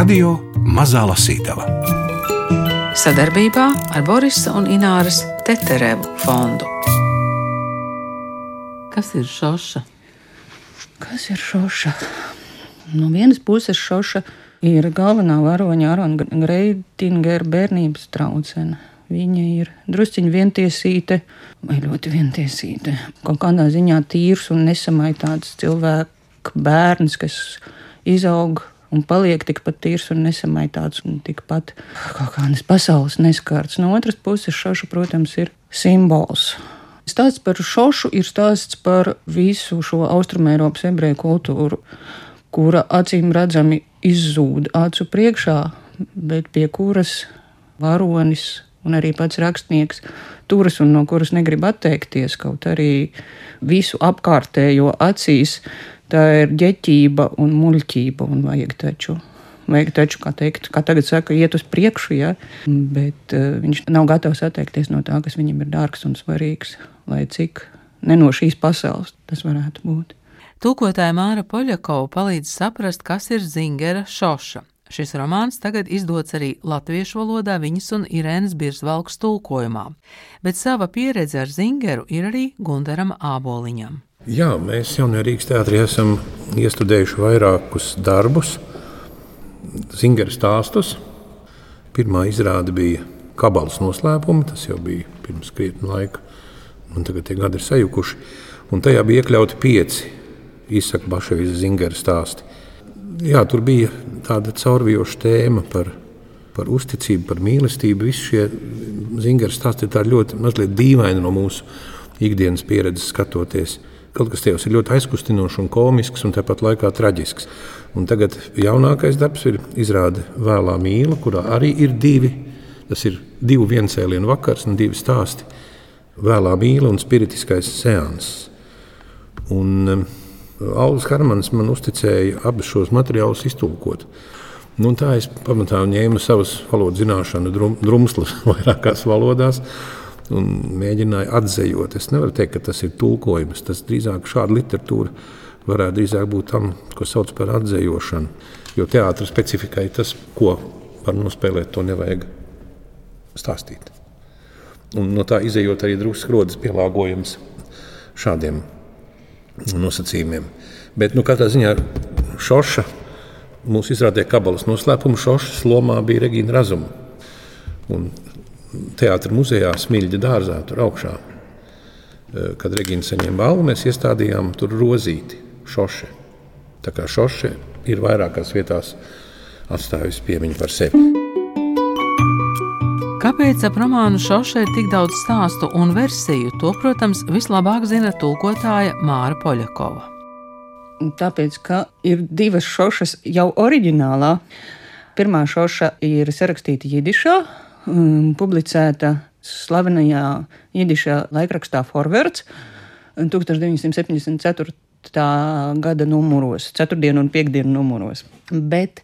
Radio Mazā Lasītava sadarbībā ar Borisa un Ināras Teterevu fondu. Kas ir šoša? Kas ir šoša? No vienas puses šoša ir galvenā varoņa Arona Greitingera bērnības traucene. Viņa ir drusciņā vientiesīte, vai ļoti vientiesīte. Kaut kādā ziņā tīrs un nesamaitāts cilvēks, bērns, kas izaug un paliek tikpat tīrs un nesamaitāts un tikpat kaut kādas pasaules neskārts. No otras puses, šoša, protams, ir simbols. Stāsts par šošu ir stāsts par visu šo austrumēropas ebreju kultūru, kura acīm redzami izzūd acu priekšā, bet pie kuras varonis un arī pats rakstnieks turas un no kuras negrib atteikties, kaut arī visu apkārtējo acīs tā ir ģeķība un muļķība, un vajag taču. Vajag taču, kā, teikt, kā tagad saka, iet uz priekšu, ja? bet uh, viņš nav gatavs atteikties no tā, kas viņam ir dārgs un svarīgs, lai cik ne no šīs pasaules tas varētu būt. Tūkotāja Māra Poļakova palīdz saprast, kas ir Zingera šoša. Šis romāns tagad izdots arī latviešu valodā viņas un Irēnas Birzvalks tulkojumā, bet sava pieredze ar Zingeru ir arī Gundaram Āboliņam. Jā, mēs jaunajā Rīgas teātrī esam iestudējuši vairākus darbus, Zingera stāstus. Pirmā izrāde bija Kabalas noslēpumi, tas jau bija pirms krietni laika, un tagad tie gadi ir sajukuši. Un tajā bija iekļauti pieci izsaka Baševijas Zingera stāsti. Jā, tur bija tāda caurvijoša tēma par, par uzticību, par mīlestību. Visi šie Zingera stāsti ir ļoti dīvaini no mūsu ikdienas pieredzes skatoties. Kaut kas tajos ir ļoti aizkustinošs un komisks, un tāpat laikā traģisks. Un tagad jaunākais darbs ir izrāde Vēlā mīla, kurā arī ir divi. Tas ir divu viencēlienu vakars un divi stāsti. Vēlā mīla un spiritiskais seans. Un um, Aulis Harmans man uzticēja abus šos materiālus iztulkot. Nu, tā es pamatā ņēmu savas valodas zināšanu drum, drumslas vairākās valodās un mēģināju atzējot. Es nevaru teikt, ka tas ir tulkojums. Tas drīzāk šāda literatūra varētu drīzāk būt tam, ko sauc par atzējošanu. Jo teātris specifikai tas, ko var nospēlēt, to nevajag stāstīt. Un no tā izējot arī drusku rodas pielāgojums šādiem nosacījumiem. Bet nu, katrā ziņā šoša mūsu izrādē kabalas noslēpumu šošas lomā bija Regīna Razuma. Un teātris muzejā, Smilģa dārzā, tur augšā. Eh, kad Regīna saņēma balvu, mēs iestādījām tur rozīti, šoše. Tā kā šoše ir vairākās vietās atstājusi piemiņu par sevi. Kāpēc ap romānu šošē ir tik daudz stāstu un versiju? To, protams, vislabāk zina tulkotāja Māra Poļakova. Tāpēc, ka ir divas šošas jau oriģinālā. Pirmā šoša ir sarakstīta Jidišā, um, publicēta slavenajā jidišā laikrakstā Forwards 1974. gada numuros, ceturtdienu un piekdienu numuros. Bet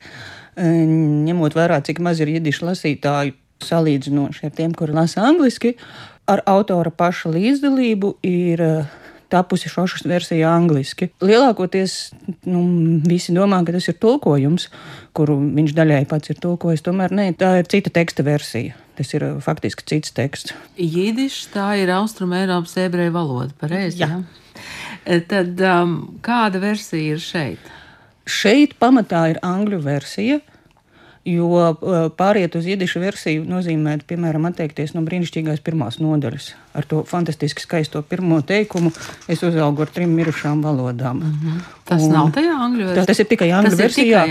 um, ņemot vērā, cik maz ir jidišu lasītāju, salīdzinoši ar tiem, kuri lasa angliski, ar autora paša līdzdalību ir uh, tapusi šošas versija angliski. Lielākoties nu, visi domā, ka tas ir tulkojums, kuru viņš daļai pats ir tulkojis. Tomēr nē, tā ir cita teksta versija. Tas ir uh, faktiski cits teksts. Jīdišs tā ir austrumēropas ebreju valoda, pareizi? Jā. Ja? E, tad um, kāda versija ir šeit? Šeit pamatā ir angļu versija. Jo uh, pāriet uz jīdišu versiju nozīmē, piemēram, atteikties no brīnišķīgās pirmās nodaļas. Ar to fantastiski skaisto pirmo teikumu es uzaugu ar trim mirušām valodām. Mm -hmm. Tas un, nav tajā angļu versijā. Tas ir tikai angļu versijā.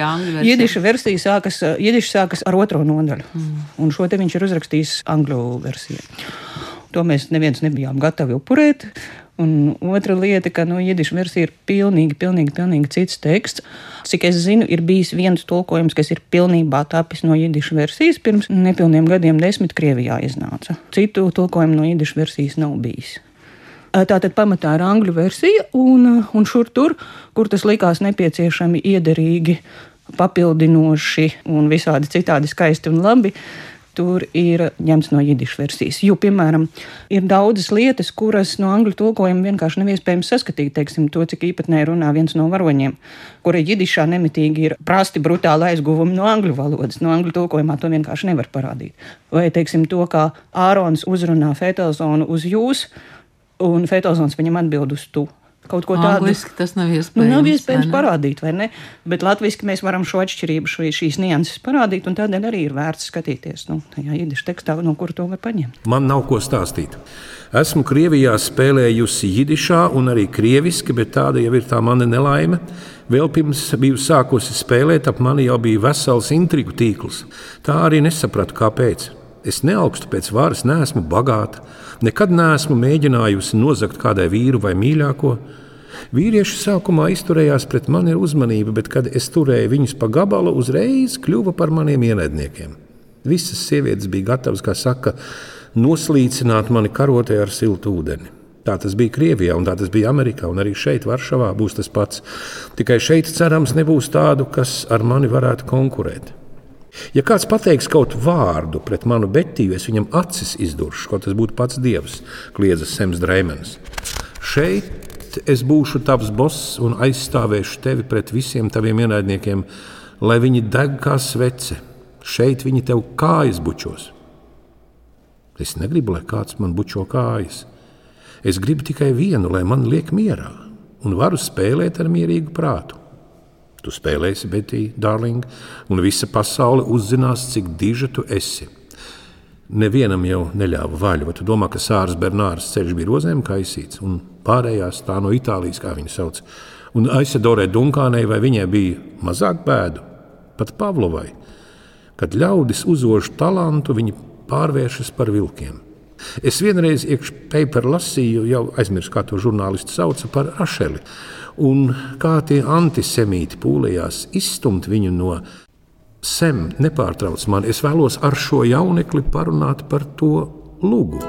Jīdiša versija sākas, jīdiša sākas ar otro nodaļu. Mm. Un šo te viņš ir uzrakstījis angļu versijā. To mēs neviens nebijām gatavi upurēt. Un otra lieta, ka nu, jēdišu versija ir pilnīgi, pilnīgi, pilnīgi cits teksts. Cik es zinu, ir bijis viens tulkojums, kas ir pilnībā tapis no jēdišu versijas. Pirms nepilniem gadiem desmit Krievijā iznāca. Citu tulkojumu no jēdišu versijas nav bijis. Tātad pamatā ir angļu versija, un, un šur tur, kur tas likās nepieciešami, iederīgi, papildinoši un visādi citādi skaisti un labi tur ir ņemts no jidišu versijas. Jo, piemēram, ir daudzas lietas, kuras no angļu tulkojuma vienkārši nav iespējams saskatīt. Teiksim, to, cik īpatnēji runā viens no varoņiem, kura jidišā nemitīgi ir prasti brutāli aizguvumi no angļu valodas. No angļu tulkojumā to vienkārši nevar parādīt. Vai, teiksim, to, kā Ārons uzrunā Fetelzonu uz jūs, un Fetelzons viņam atbild uz tu. Kaut ko tādu tas nav iespējams. Nu, nav iespējams parādīt, vai ne? Bet latviešu mēs varam šo atšķirību, šo, šīs nianses parādīt, un tādēļ arī ir vērts skatīties. Nu, tajā īdišu tekstā, no kura to var paņemt. Man nav ko stāstīt. Esmu Krievijā spēlējusi jidišā un arī krieviski, bet tāda jau ir tā mana nelaime. Vēl pirms biju sākusi spēlēt, ap mani jau bija vesels intrigu tīkls. Tā arī nesapratu, kāpēc. Es neaugstu pēc varas, neesmu bagāta, nekad neesmu mēģinājusi nozagt kādai vīru vai mīļāko. Vīrieši sākumā izturējās pret mani ar uzmanību, bet, kad es turēju viņus pa gabalu, uzreiz kļuva par maniem ienaidniekiem. Visas sievietes bija gatavas, kā saka, noslīcināt mani karotē ar siltu ūdeni. Tā tas bija Krievijā, un tā tas bija Amerikā, un arī šeit, Varšavā, būs tas pats. Tikai šeit, cerams, nebūs tādu, kas ar mani varētu konkurēt. Ja kāds pateiks kaut vārdu pret manu betīju, es viņam acis izduršu, kaut tas būtu pats dievs, kliedza Sems Dreimens. Šeit es būšu tavs boss un aizstāvēšu tevi pret visiem taviem ienaidniekiem, lai viņi deg kā svece. Šeit viņi tev kājas bučos. Es negribu, lai kāds man bučo kājas. Es gribu tikai vienu, lai man liek mierā, un varu spēlēt ar mierīgu prātu. Tu spēlēsi, Betī, darling, un visa pasaule uzzinās, cik diža tu esi. Nevienam jau neļāva vaļu, vai tu domā, ka Sārs Bernārs ceļš bija rozēm kaisīts, un pārējās tā no Itālijas, kā viņi sauc, un Aisadorē Dunkānei, vai viņai bija mazāk bēdu, pat Pavlovai, kad ļaudis uzož talantu, viņi pārvēršas par vilkiem. Es vienreiz iekšā paper lasīju, jau aizmirsu, kā to žurnālistu sauca par Ašeli un kā tie antisemīti pūlējās izstumt viņu no sem, nepārtrauc mani. Es vēlos ar šo jaunekli parunāt par to lugu.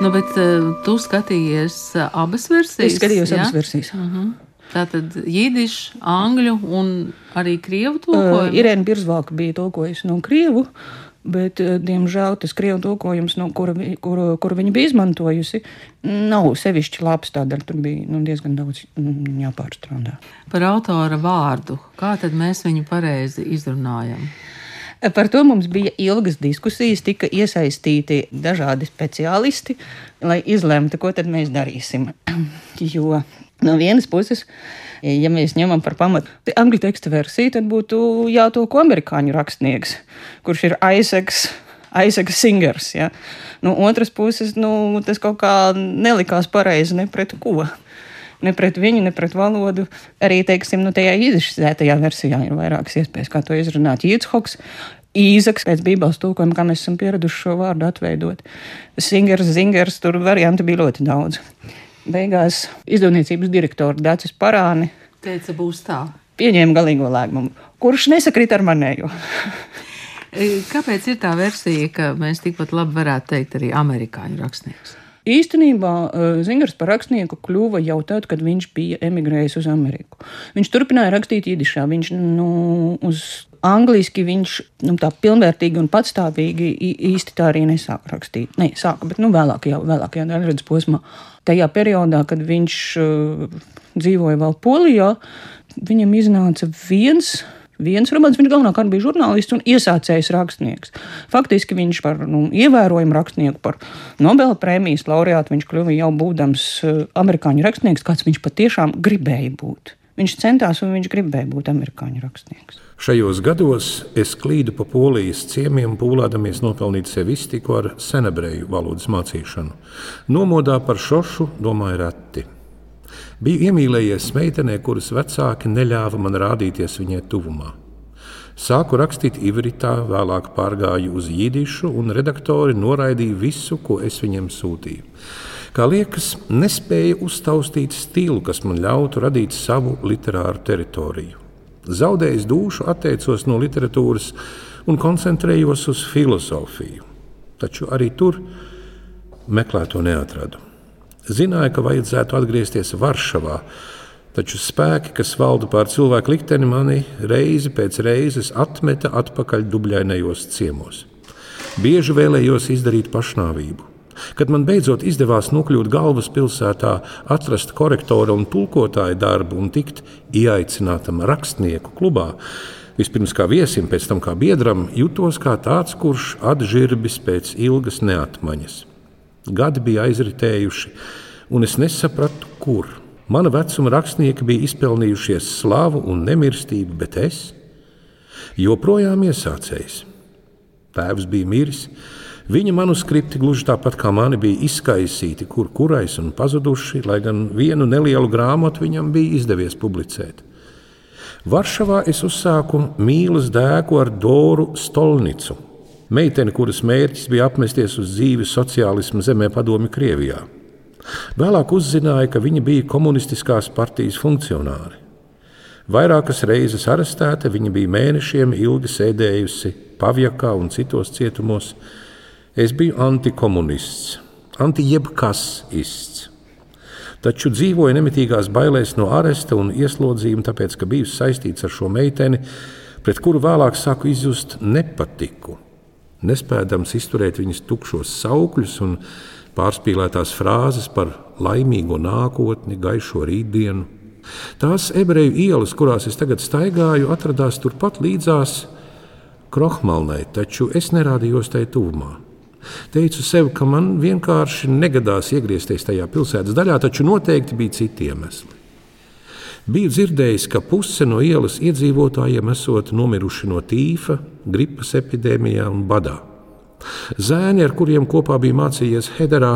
Nu, bet uh, tu skatījies uh, abas versijas? Es skatījos ja? abas versijas. Uh -huh. Tātad jīdišu, angļu un arī krievu tulkojumu. Uh, Irēna Birzvalka bija tulkojusi no krievu. Uh, Bet, eh, diemžēl, tas krievu tulkojums, no kura, kuru, kuru viņa bija izmantojusi, nav sevišķi labs. Tādēļ tur bija nu, diezgan daudz mm, jāpārstrādā. Par autora vārdu. Kā tad mēs viņu pareizi izrunājam? Par to mums bija ilgas diskusijas, tika iesaistīti dažādi speciālisti, lai izlemtu, ko tad mēs darīsim. jo no vienas puses Ja mēs ņemam par pamatu angļu teksta versiju, tad būtu jātulko amerikāņu rakstnieks, kurš ir Aizeks. Aizsaka Singers. Ja? No nu, otras puses, nu, tas kaut kā nelikās pareizi ne pret ko. Ne pret viņu, ne pret valodu. Arī, teiksim, nu, tajā izšķirtajā versijā ir vairākas iespējas, kā to izrunāt. Jītshoks, Īzaks, pēc Bībeles tulkojuma, kā mēs esam pieraduši šo vārdu atveidot. Singers, Zingers, tur variantu bija ļoti daudz beigās izdevniecības direktora Dācis Parāni teica, būs tā. Pieņēma galīgo lēmumu, kurš nesakrīt ar manējo. E, kāpēc ir tā versija, ka mēs tikpat labi varētu teikt arī amerikāņu rakstnieks? Īstenībā e, Zingars par rakstnieku kļuva jau tad, kad viņš bija emigrējis uz Ameriku. Viņš turpināja rakstīt īdišā. Viņš nu, uz angliski viņš nu, tā pilnvērtīgi un patstāvīgi īsti tā arī nesāka rakstīt. Nē, sāka, bet nu, vēlākajā, vēlākajā daļradas posmā tajā periodā, kad viņš uh, dzīvoja vēl Polijā, viņam iznāca viens. Viens romāns, viņš galvenokārt bija žurnālists un iesācējs rakstnieks. Faktiski viņš par nu, ievērojumu rakstnieku, par Nobela prēmijas laureātu viņš kļuva jau būdams uh, amerikāņu rakstnieks, kāds viņš patiešām gribēja būt. Viņš centās un viņš gribēja būt amerikāņu rakstnieks. Šajos gados es klīdu pa polijas ciemiemiem, pūlēdamies nopelnīt sev iztiku ar senebreju valodas mācīšanu. Nomodā par šošu domāju reti. Biju iemīlējies meitenē, kuras vecāki neļāva man rādīties viņai tuvumā. Sāku rakstīt ivritā, vēlāk pārgāju uz jīdišu, un redaktori noraidīja visu, ko es viņiem sūtīju. Kā liekas, nespēja uztaustīt stilu, kas man ļautu radīt savu literāru teritoriju. Zaudējis dušu, atteicos no literatūras un koncentrējos uz filozofiju. Taču arī tur meklēto neatradu. Zināju, ka vajadzētu atgriezties Varšavā, Taču spēki, kas valda pār cilvēku likteni, mani reizi pēc reizes atmeta atpakaļ dubļainajos ciemos. Bieži vēlējos izdarīt pašnāvību. Kad man beidzot izdevās nokļūt galvaspilsētā, atrast korektora un tulkotāja darbu un tikt ieaicinātam rakstnieku klubā, vispirms kā viesim, pēc tam kā biedram, jutos kā tāds, kurš atžirbis pēc ilgas neatmaņas. Gadi bija aizritējuši, un es nesapratu, kur. Mana vecuma rakstnieki bija izpelnījušies slavu un nemirstību, bet es joprojām iesācējs. Tēvs bija miris, viņa manuskripti gluži tāpat kā mani bija izkaisīti, kur kurais un pazuduši, lai gan vienu nelielu grāmatu viņam bija izdevies publicēt. Varšavā es uzsāku mīlas dēku ar Doru Stolnicu, meiteni, kuras mērķis bija apmesties uz dzīvi sociālismu zemē padomi Krievijā. Vēlāk uzzināja, ka viņa bija komunistiskās partijas funkcionāri. Vairākas reizes arestēta, viņa bija mēnešiem ilgi sēdējusi Pavjakā un citos cietumos. Es biju antikomunists, anti-jebkas ists. Taču dzīvoju nemitīgās bailēs no aresta un ieslodzījuma, tāpēc, ka biju saistīts ar šo meiteni, pret kuru vēlāk sāku izjust nepatiku. Nespējams izturēt viņas tukšos saukļus un pārspīlētās frāzes par laimīgo nākotni, gaišo rītdienu. Tās ebreju ielas, kurās es tagad staigāju, atradās turpat līdzās Krohmalnai, taču es nerādījos tai tuvumā. Teicu sev, ka man vienkārši negadās iegriezties tajā pilsētas daļā, taču noteikti bija citi iemesli. Biju dzirdējis, ka puse no ielas iedzīvotājiem esot nomiruši no tīfa, gripas epidēmijā un badā. Zēni, ar kuriem kopā bija mācījies Hederā,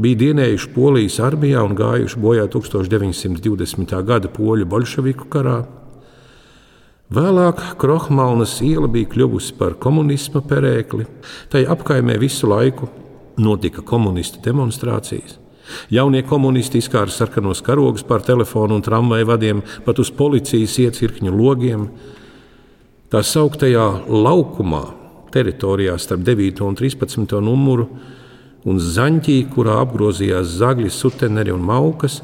bija dienējuši Polijas armijā un gājuši bojā 1920. gada poļu bolševiku karā. Vēlāk Krohmalnas iela bija kļuvusi par komunisma perēkli. Tai apkaimē visu laiku notika komunistu demonstrācijas. Jaunie komunisti izkāra sarkanos karogus pār telefonu un tramvaju vadiem, pat uz policijas iecirkņu logiem. Tā sauktajā laukumā teritorijā starp 9 un 13 numuru, un zaņķī, kurā apgrozījās zagļi, suteneri un maukas,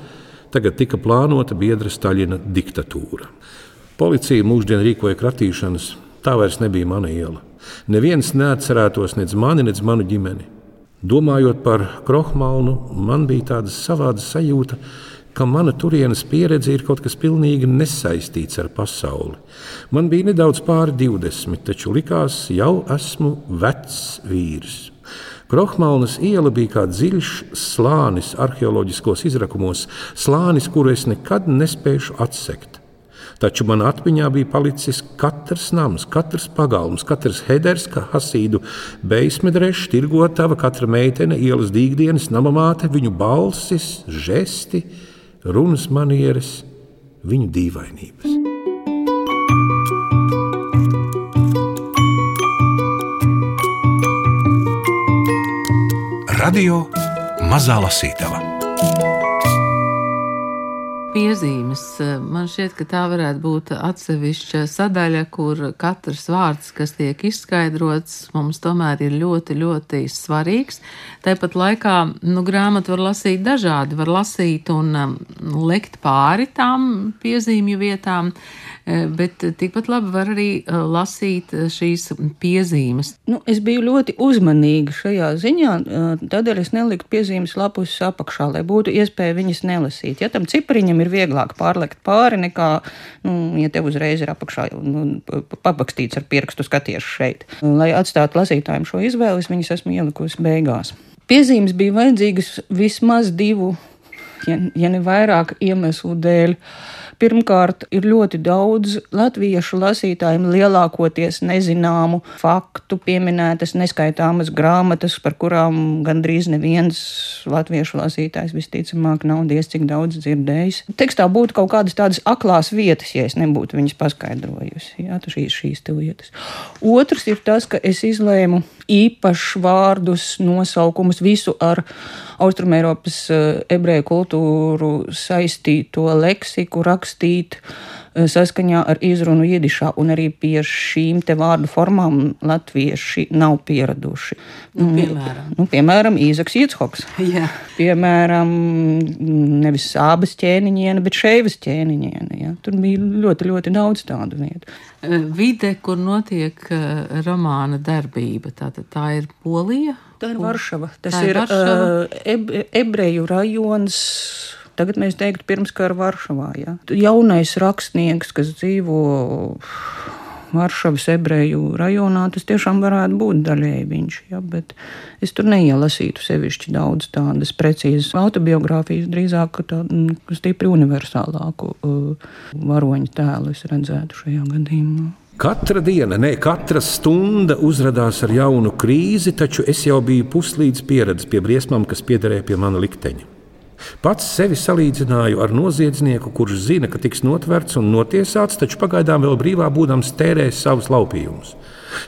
tagad tika plānota biedra Staļina diktatūra. Policija mūždien rīkoja kratīšanas, tā vairs nebija mana iela. Neviens neatcerētos nec mani, nec manu ģimeni. Domājot par Krohmalnu, man bija tāda savāda sajūta, ka mana turienes pieredze ir kaut kas pilnīgi nesaistīts ar pasauli. Man bija nedaudz pāri 20, taču likās, jau esmu vecs vīrs. Krohmalnas iela bija kā dziļš slānis arheoloģiskos izrakumos, slānis, kuru es nekad nespēšu atsekt. Taču manā atmiņā bija palicis katrs nams, katrs pagalms, katrs heders, kā hasīdu beismedreša, tirgotava, katra meitene, ielas dīgdienas, namamāte, viņu balsis, žesti, runas manieres, viņu dīvainības. Radio Mazā Lasītava piezīmes. Man šķiet, ka tā varētu būt atsevišķa sadaļa, kur katrs vārds, kas tiek izskaidrots, mums tomēr ir ļoti, ļoti svarīgs. Tāpat laikā nu, grāmatu var lasīt dažādi. Var lasīt un um, lekt pāri tām piezīmju vietām, eh, bet tikpat labi var arī eh, lasīt šīs piezīmes. Nu, es biju ļoti uzmanīga šajā ziņā, eh, tādēļ es neliku piezīmes lapus apakšā, lai būtu iespēja viņas nelasīt. Ja tam cipariņam ir vieglāk pārlekt pāri nekā, nu, ja tev uzreiz ir apakšā nu, pabakstīts ar pirkstu skaties šeit. Lai atstātu lasītājiem šo izvēli, es viņas esmu ielikusi beigās. Piezīmes bija vajadzīgas vismaz divu, ja, ja ne vairāk iemeslu dēļ. Pirmkārt, ir ļoti daudz latviešu lasītājiem lielākoties nezināmu faktu, pieminētas neskaitāmas grāmatas, par kurām gandrīz neviens latviešu lasītājs visticamāk nav diez cik daudz dzirdējis. Tekstā būtu kaut kādas tādas aklās vietas, ja es nebūtu viņas paskaidrojusi. Jā, šīs, šīs lietas. Otrs ir tas, ka es izlēmu īpašus vārdus, nosaukumus, visu ar Austrumēropas eh, ebreju kultūru saistīto leksiku rakstīt saskaņā ar izrunu iedišā, un arī pie šīm te vārdu formām latvieši nav pieraduši. Nu, piemēram, nu, piemēram Īzaks Ietshoks. Jā. Piemēram, nevis sābas ķēniņiene, bet šeivas ķēniņiene. Ja? Tur bija ļoti, ļoti daudz tādu vietu. Vide, kur notiek romāna darbība, tā, tā ir Polija? Tā ir Varšava. Tas tā ir, ir Varšava. Uh, eb, ebreju rajons Tagad mēs teiktu, pirmskara Varšavā. Ja? Jaunais rakstnieks, kas dzīvo Varšavas ebreju rajonā, tas tiešām varētu būt daļēji viņš. Ja? Bet es tur neielasītu sevišķi daudz tādas precīzas autobiogrāfijas, drīzāk tādu stipri universālāku uh, varoņu tēlu es redzētu šajā gadījumā. Katra diena, ne katra stunda uzrādījās ar jaunu krīzi, taču es jau biju puslīdz pieredzējis pie briesmām, kas piederēja pie mana likteņa. Pats sevi salīdzināju ar noziedznieku, kurš zina, ka tiks notverts un notiesāts, taču pagaidām vēl brīvā būdams tērēs savus laupījumus.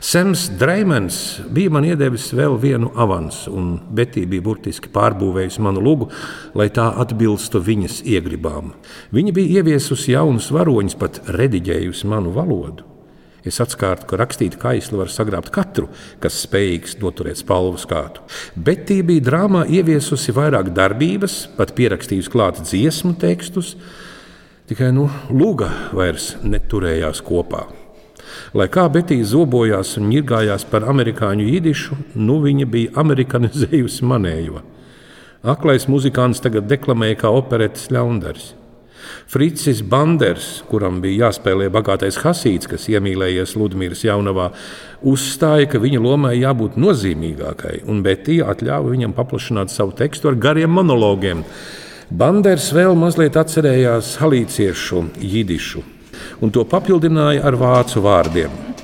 Sems Dreimans bija man iedevis vēl vienu avansu, un Betī bija burtiski pārbūvējusi manu lugu, lai tā atbilstu viņas iegribām. Viņa bija ieviesusi jaunus varoņus, pat rediģējusi manu valodu. Es atskārtu, ka rakstīt kaisli var sagrābt katru, kas spējīgs noturēt spalvu skātu. Bet tī bija drāmā ieviesusi vairāk darbības, pat pierakstījusi klāt dziesmu tekstus, tikai nu, luga vairs neturējās kopā. Lai kā Betija zobojās un ņirgājās par amerikāņu īdišu, nu viņa bija amerikanizējusi manējo. Aklais muzikants tagad deklamēja kā operetes ļaundaris. Fricis Banders, kuram bija jāspēlē bagātais hasīts, kas iemīlējies Ludmīras jaunavā, uzstāja, ka viņa lomai jābūt nozīmīgākai, un Betija atļāva viņam paplašināt savu tekstu ar gariem monologiem. Banders vēl mazliet atcerējās halīciešu, jidišu, un to papildināja ar vācu vārdiem.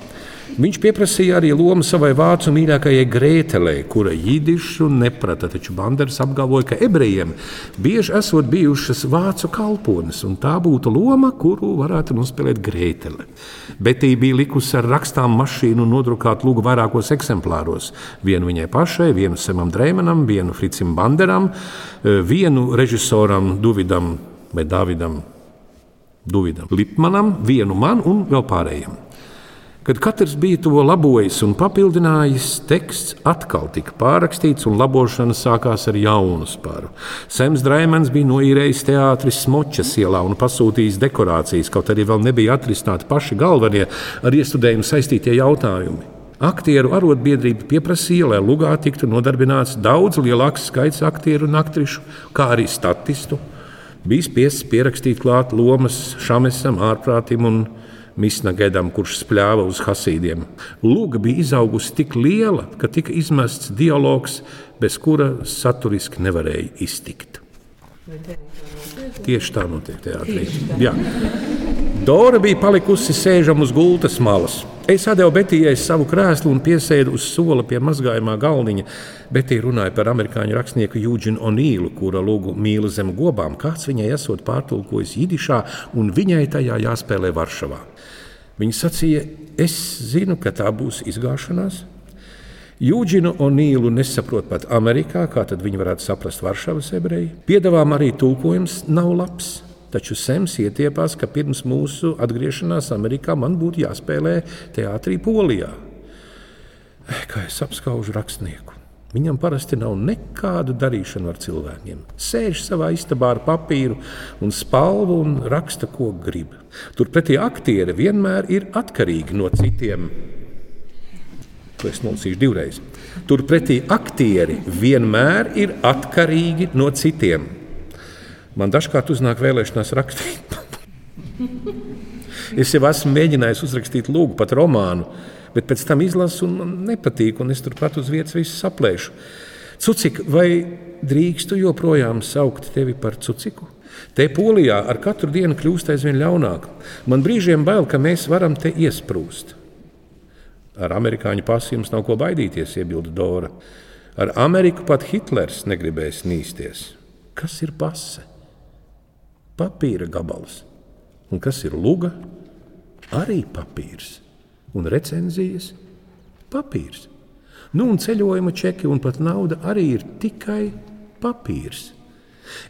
Viņš pieprasīja arī lomu savai vācu mīļākajai Grētelei, kura jidišu neprata, taču Banders apgalvoja, ka ebrejiem bieži esot bijušas vācu kalpones, un tā būtu loma, kuru varētu nospēlēt Grētele. Betī bija likusi ar rakstām mašīnu nodrukāt lūgu vairākos eksemplāros. Vienu viņai pašai, vienu Semam Dreimanam, vienu Fricim Banderam, vienu režisoram Duvidam vai Davidam Duvidam Lipmanam, vienu man un vēl pārējiem. Kad katrs bija to labojis un papildinājis, teksts atkal tika pārrakstīts, un labošana sākās ar jaunu spāru. Sems Draimans bija noīrējis teātris Smočas ielā un pasūtījis dekorācijas, kaut arī vēl nebija atrisināti paši galvenie ar iestudējumu saistītie jautājumi. Aktieru arotbiedrība pieprasīja, lai Lugā tiktu nodarbināts daudz lielāks skaits aktieru un aktrišu, kā arī statistu. Bija spiests pierakstīt klāt lomas Šamesam, ārprātim un Misnagedam, kurš spļāva uz hasīdiem. Lūga bija izaugusi tik liela, ka tika izmests dialogs, bez kura saturiski nevarēja iztikt. Tieši tā notiek teātrī. Jā. Dora bija palikusi sēžama uz gultas malas. Es devu Betijai savu krēslu un piesēdu uz sola pie mazgājumā galdiņa. Betija runāja par amerikāņu rakstnieku Jūģinu Onīlu, kura lūgu mīla zem gobām. Kāds viņai esot pārtulkojis jidišā, un viņai tajā jāspēlē Varšavā. Viņa sacīja, es zinu, ka tā būs izgāšanās. Jūģinu Onīlu nesaprot pat Amerikā, kā tad viņi varētu saprast Varšavas ebreji. Piedāvām arī tulkojums nav labs. Taču Sems ietiepās, ka pirms mūsu atgriešanās Amerikā man būtu jāspēlē teātrī Polijā. Eh, kā es apskaužu rakstnieku? Viņam parasti nav nekādu darīšanu ar cilvēkiem. Sēž savā istabā ar papīru un spalvu un raksta, ko grib. Turpretī aktieri vienmēr ir atkarīgi no citiem. To es nolasīšu divreiz. Turpretī aktieri vienmēr ir atkarīgi no citiem. Man dažkārt uznāk vēlēšanās rakstīt. es jau esmu mēģinājis uzrakstīt lūgu, pat romānu bet pēc tam izlasu un man nepatīk, un es turpat uz vietas visu saplēšu. Cucik, vai drīkstu joprojām saukt tevi par cuciku? Te polijā ar katru dienu kļūst aizvien ļaunāk. Man brīžiem bail, ka mēs varam te iesprūst. Ar amerikāņu pasu jums nav ko baidīties, iebilda Dora. Ar Ameriku pat Hitlers negribēs nīsties. Kas ir pase? Papīra gabals. Un kas ir luga? Arī papīrs un recenzijas papīrs. Nu, un ceļojuma čeki un pat nauda arī ir tikai papīrs.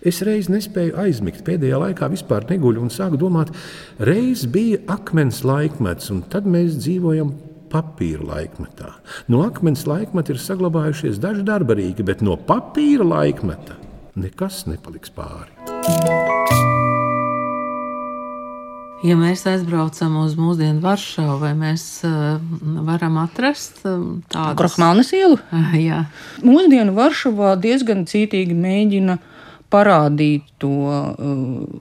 Es reiz nespēju aizmigt, pēdējā laikā vispār neguļu un sāku domāt, reiz bija akmens laikmets, un tad mēs dzīvojam papīra laikmetā. No akmens laikmeta ir saglabājušies daži darbarīgi, bet no papīra laikmeta nekas nepaliks pāri. Ja mēs aizbraucam uz mūsdienu Varšavu, vai mēs uh, varam atrast uh, tādu Krahmanas ielu? Uh, jā, Mūsdienu Varšavā diezgan cītīgi mēģina parādīt to uh,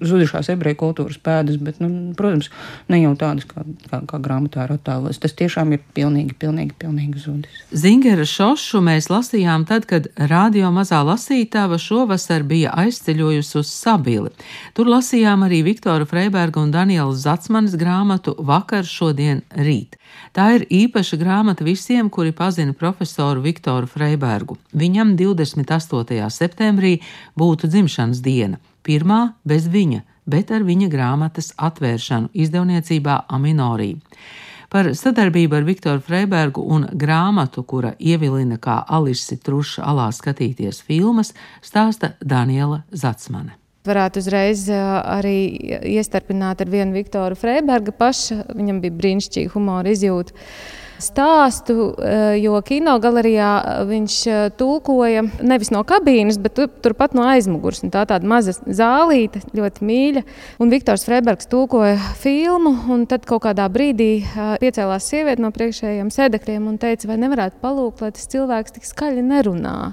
zudušās ebreju kultūras pēdas, bet, nu, protams, ne jau tādas, kā, kā, kā grāmatā ir attēlots. Tas tiešām ir pilnīgi, pilnīgi, pilnīgi zudis. Zingera šošu mēs lasījām tad, kad radio mazā lasītāva šovasar bija aizceļojusi uz Sabili. Tur lasījām arī Viktora Freiberga un Daniela Zatsmanas grāmatu Vakar, šodien, rīt. Tā ir īpaša grāmata visiem, kuri pazina profesoru Viktoru Freibergu. Viņam 28. septembrī būtu dzimšanas diena, pirmā bez viņa, bet ar viņa grāmatas atvēršanu izdevniecībā Aminorī. Par sadarbību ar Viktoru Freibergu un grāmatu, kura ievilina kā Alisi Truša alā skatīties filmas, stāsta Daniela Zatsmane. Varētu uzreiz arī iestarpināt ar vienu Viktoru Freiberga pašu. Viņam bija brīnišķīga humora izjūta. Stāstu, jo kino galerijā viņš tulkoja nevis no kabīnes, bet tu- turpat no aizmugures. Tā tāda maza zālīte, ļoti mīļa. Un Viktors Freibergs tulkoja filmu, un tad kaut kādā brīdī piecēlās sieviete no priekšējiem sēdekļiem un teica, vai nevarētu palūgt, lai tas cilvēks tik skaļi nerunā.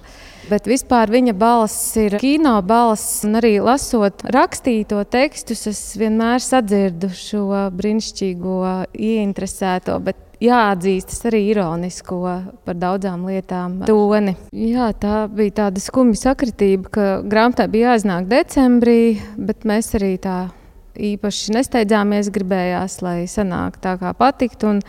Bet vispār viņa balss ir kino balss, un arī lasot rakstīto tekstus, es vienmēr sadzirdu šo brīnišķīgo, ieinteresēto, bet jāatzīstas arī ironisko par daudzām lietām toni. Jā, tā bija tāda skumja sakritība, ka grāmatai bija jāiznāk decembrī, bet mēs arī tā īpaši nesteidzāmies, gribējās, lai sanāk tā kā patikt. Un,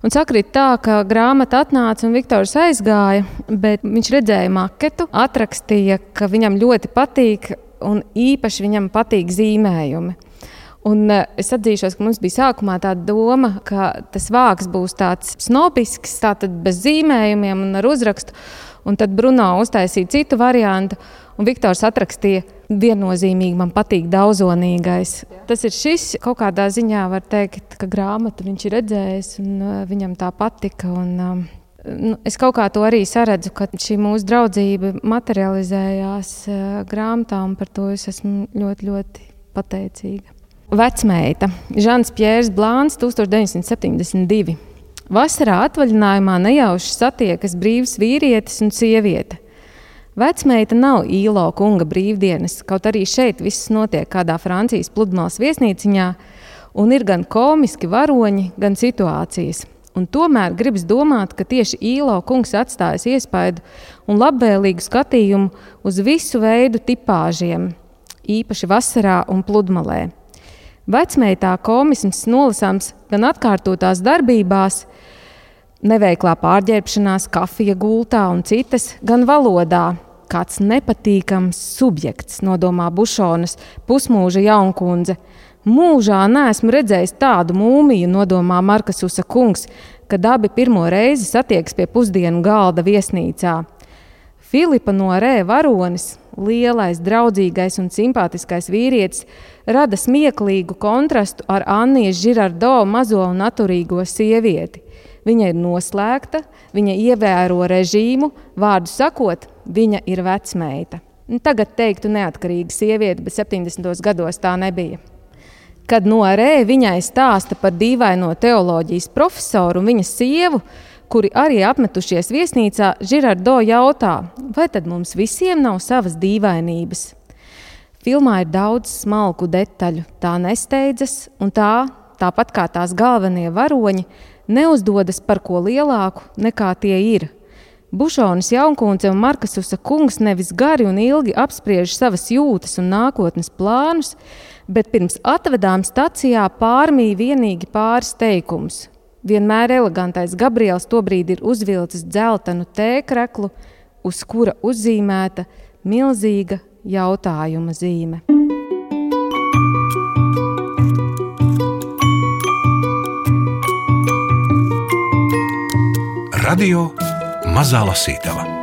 Un sakrīt tā, ka grāmata atnāca un Viktors aizgāja, bet viņš redzēja maketu, atrakstīja, ka viņam ļoti patīk un īpaši viņam patīk zīmējumi. Un eh, es atzīšos, ka mums bija sākumā tāda doma, ka tas vārks būs tāds snobisks, tātad bez zīmējumiem un ar uzrakstu. Un tad Bruno uztaisīja citu variantu, un Viktors atrakstīja, viennozīmīgi man patīk daudzonīgais. Tas ir šis, kaut kādā ziņā var teikt, ka grāmatu viņš ir redzējis, un uh, viņam tā patika. Un, um, nu, es kaut kā to arī saredzu, ka šī mūsu draudzība materializējās uh, grāmatā, un par to es esmu ļoti, ļoti pateicīga. Vecmeita Žants Pjērs Blāns 1972. Vasarā atvaļinājumā nejauši satiekas brīvs vīrietis un sieviete. Vecmeita nav īlo kunga brīvdienas, kaut arī šeit viss notiek kādā Francijas pludmales viesnīciņā, un ir gan komiski varoņi, gan situācijas. Un tomēr gribas domāt, ka tieši īlo kungs atstājas iespaidu un labvēlīgu skatījumu uz visu veidu tipāžiem, īpaši vasarā un pludmalē. Vecmeitā komisms nolasāms gan atkārtotās darbībās, neveiklā pārģērbšanās, kafija gultā un citas, gan valodā. Kāds nepatīkams subjekts, nodomā Bušonas pusmūža jaunkundze. Mūžā neesmu redzējis tādu mūmiju, nodomā Markas Usa kungs, kad abi pirmo reizi satiekas pie pusdienu galda viesnīcā. Filipa no Rē varonis, lielais, draudzīgais un simpātiskais vīrietis, rada smieklīgu kontrastu ar Annijas Žirardo mazo un naturīgo sievieti. Viņa ir noslēgta, viņa ievēro režīmu, vārdu sakot, viņa ir vecmeita. Tagad teiktu neatkarīga sieviete, bet 70. gados tā nebija. Kad no Rē viņai stāsta par dīvaino teoloģijas profesoru un viņa sievu, kuri arī apmetušies viesnīcā, Žirardo jautā, vai tad mums visiem nav savas dīvainības? Filmā ir daudz smalku detaļu, tā nesteidzas, un tā, tāpat kā tās galvenie varoņi, neuzdodas par ko lielāku nekā tie ir. Bušonis Jaunkundze un Markasusa kungs nevis gari un ilgi apspriež savas jūtas un nākotnes plānus, bet pirms atvedām stacijā pārmīja vienīgi pāris teikums. Vienmēr elegantais Gabriels tobrīd ir uzvilcis dzeltenu tēkreklu, uz kura uzzīmēta milzīga jautājuma zīme. Radio Mazā Lasītava.